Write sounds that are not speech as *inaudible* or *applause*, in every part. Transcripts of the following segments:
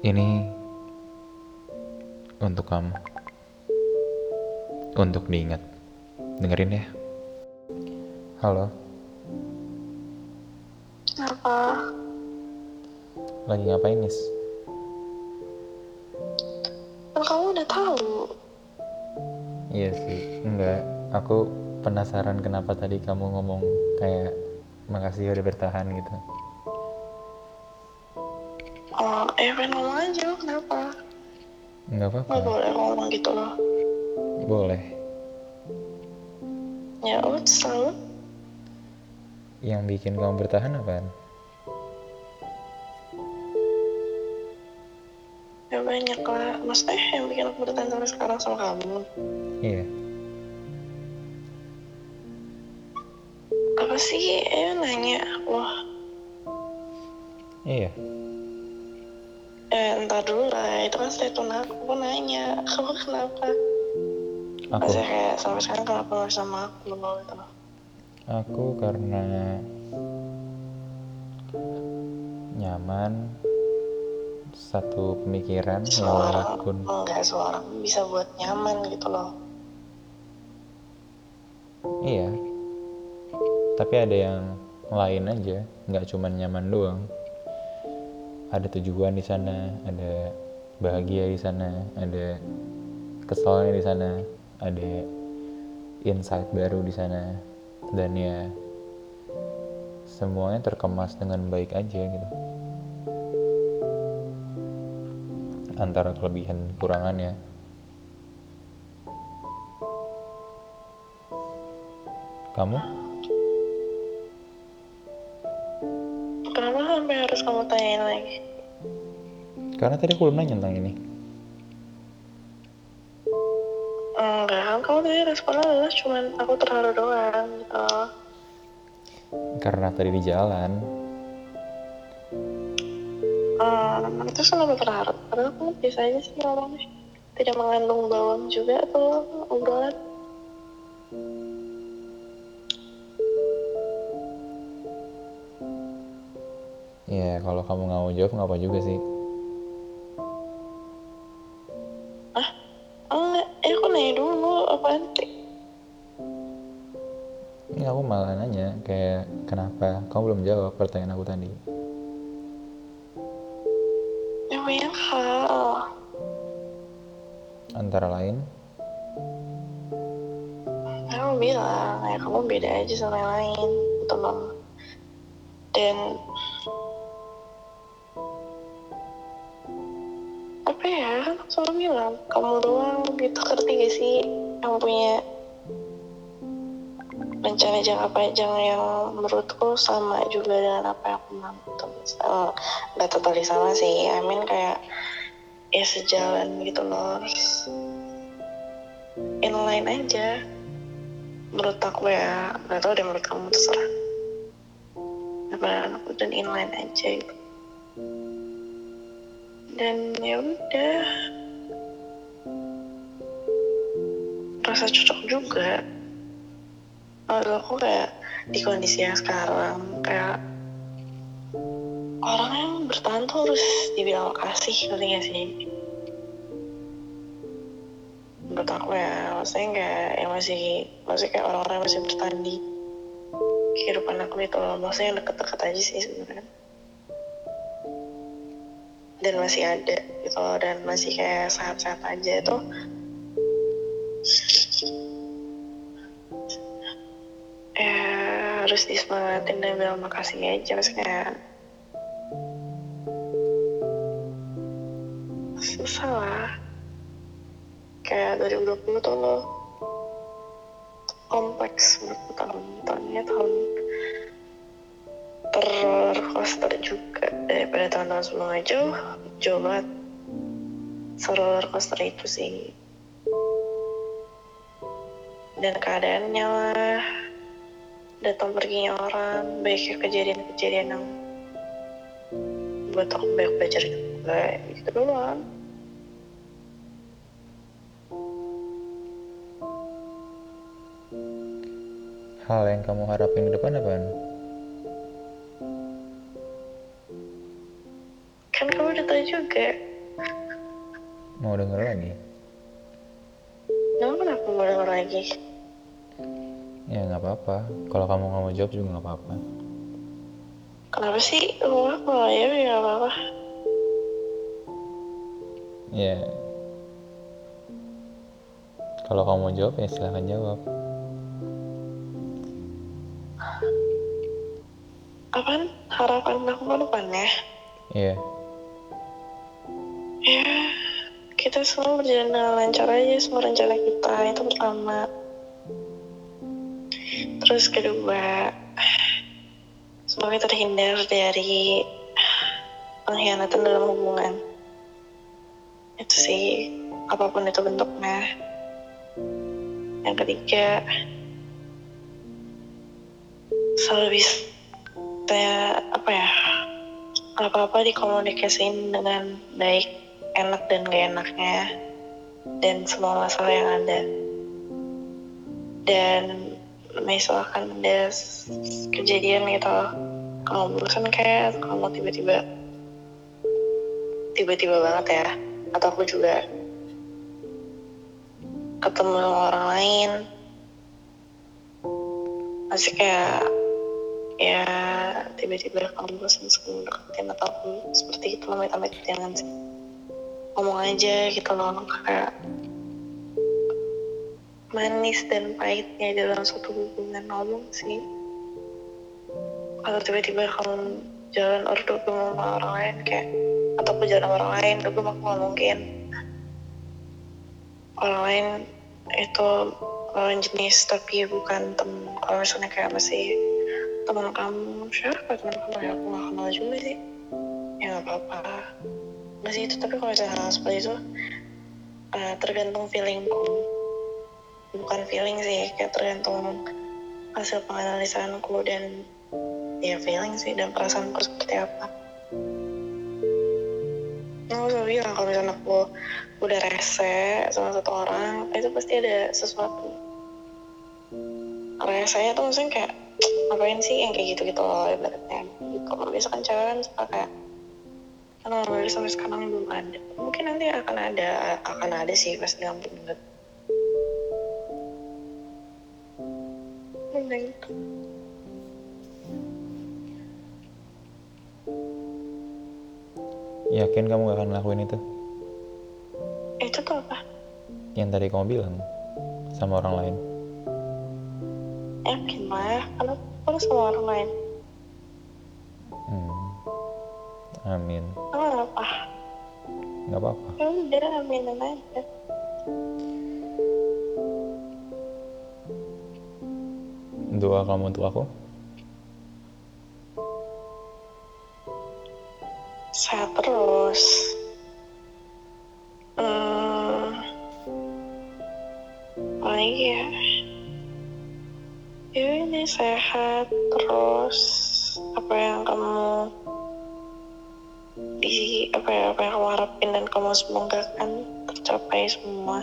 Ini untuk kamu. Untuk diingat. Dengerin ya. Halo, Apa? lagi ngapain Nis? Kan kamu udah tahu. Iya sih, enggak. Aku penasaran kenapa tadi kamu ngomong kayak makasih udah bertahan gitu. Eh pengen ngomong aja, kenapa? Enggak Nggak apa-apa, boleh ngomong gitu loh. boleh. Ya, udah selalu. Yang bikin kamu bertahan apaan? Ya banyak lah. Maksudnya yang bikin aku bertahan sampai sekarang sama kamu. Iya, Apa sih? Eh, nanya. Wah, iya. Eh entar dulu lah. Itu kan statement aku. Aku nanya. *laughs* Kamu kenapa? Aku, Maksudnya kayak sampai sekarang kenapa nggak sama aku gitu. aku karena nyaman satu pemikiran Semua walaupun orang, enggak semua orang bisa buat nyaman gitu loh. iya tapi ada yang lain aja nggak cuma nyaman doang ada tujuan di sana ada bahagia di sana ada kesalnya di sana ada insight baru di sana. Dan ya semuanya terkemas dengan baik aja gitu. Antara kelebihan kurangannya kamu kamu tanyain lagi? karena tadi aku belum nanya tentang ini Enggak, kan kamu tadi responnya adalah cuman aku terharu doang gitu. karena tadi di jalan Hmm, itu selalu terharu. Padahal kamu biasa aja sih ngomongnya. Tidak mengandung bawang juga tuh obrolan. Ya kalau kamu nggak mau jawab nggak apa juga sih Oh enggak, eh aku nanya dulu apaan sih? ini aku malah nanya kayak kenapa kamu belum jawab pertanyaan aku tadi Ya banyak hal. antara lain Kamu bilang, ya kamu beda aja sama yang lain. Loh. Dan selalu bilang kamu doang gitu. Ngerti gak sih yang punya rencana jangka panjang yang menurutku sama juga dengan apa yang aku mau gitu. Nggak totally sama sih. I mean kayak ya sejalan gitu loh. Inline aja. Menurut aku ya nggak tahu deh menurut kamu terserah. Apa aku dan inline aja gitu. Dan ya udah rasa cocok juga. Menurut aku kayak di kondisi yang sekarang kayak orang yang bertahan tuh harus dibilang makasih ngerti gak sih? Menurut aku ya maksudnya kayak yang masih maksudnya kayak orang-orang yang masih bertahan di kehidupan aku itu loh. Maksudnya yang deket-deket aja sih sebenarnya. Dan masih ada gitu loh dan masih kayak sehat-sehat aja itu harus disemangatin dan bilang makasih aja maksudnya susah lah. Kayak 2020 tuh lo kompleks menurutku tahun tahunnya tahun terroller coaster juga. Daripada tahun-tahun sebelumnya jauh jauh banget seroller coaster itu sih. Dan keadaannya lah datang perginya orang baiknya kejadian-kejadian yang buat aku banyak belajar juga gitu doang. Hal yang kamu harapin ke depan apaan? Kan kamu udah tahu juga. Mau denger lagi? Emang kenapa mau denger lagi? Ya nggak apa-apa kalau kamu nggak mau jawab juga nggak apa-apa Kenapa sih? Lu aku nggak ya nggak apa-apa. ya kalau kamu mau jawab ya silahkan jawab Apaan? Harapan aku ke depannya? iya Ya, kita semua berjalan dengan lancar aja semua rencana kita. Itu pertama. Terus kedua, semoga terhindar dari pengkhianatan dalam hubungan. Itu sih, apa pun itu bentuknya. Yang ketiga, selalu bisa apa ya apa-apa dikomunikasiin dengan baik enak dan gak enaknya dan semua masalah yang ada dan misalkan ada kejadian gitu. Kamu bosan kayak kamu tiba-tiba tiba-tiba banget ya. Atau aku juga ketemu orang lain. Masih kayak ya tiba-tiba kamu bosan sebelum deketin atau aku seperti itu amit-amit jangan sih. Ngomong aja gitu loh kayak manis dan pahitnya dalam suatu hubungan ngomong sih. Kalau tiba-tiba kamu jalan ordo sama orang lain kayak atau aku jalan orang lain tuh gue nggak mungkin orang lain itu lawan jenis tapi bukan temen kalau misalnya kayak masih teman kamu siapa teman kamu ya aku nggak kenal juga sih. Ya nggak apa-apa. Nggak sih itu tapi kalau misalnya hal seperti itu eh, tergantung feelingku bukan feeling sih kayak tergantung hasil penganalisanku dan ya feeling sih dan perasaanku seperti apa. Aku selalu bilang kalau misalnya aku udah rese sama satu orang itu pasti ada sesuatu. Resenya tuh maksudnya kayak ngapain sih yang kayak gitu gitu loh ibaratnya. Kalau misalkan cewek kan suka kayak kan dari sampai sekarang belum ada. Mungkin nanti akan ada akan ada sih pas dalam banget Gitu. yakin kamu gak akan ngelakuin itu? Itu tuh apa? Yang tadi kamu bilang sama orang lain. Yakin lah kalau kalau sama orang lain? Hmm. amin. Emang apa nggak apa-apa. Ya udah aminin aja doa kamu untuk aku? Sehat terus hmm, apalagi ya? Ya ini sehat terus apa yang kamu di apa ya apa yang kamu harapin dan kamu semoga kan tercapai semua.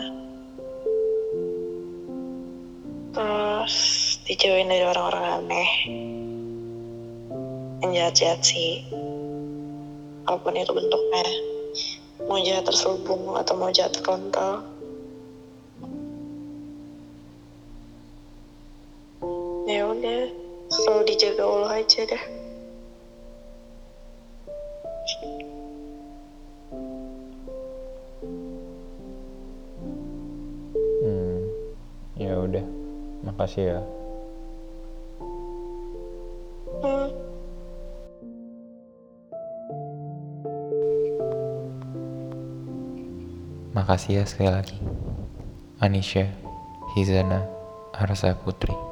Terus dijauhin dari orang-orang aneh. Yang jahat-jahat sih. Apa pun itu bentuknya. Mau jahat terselubung atau mau jahat frontal ya udah selalu dijaga Allah aja dah. Hmm. ya udah. Makasih ya makasih ya sekali lagi. Anisha Hizana Arsa Putri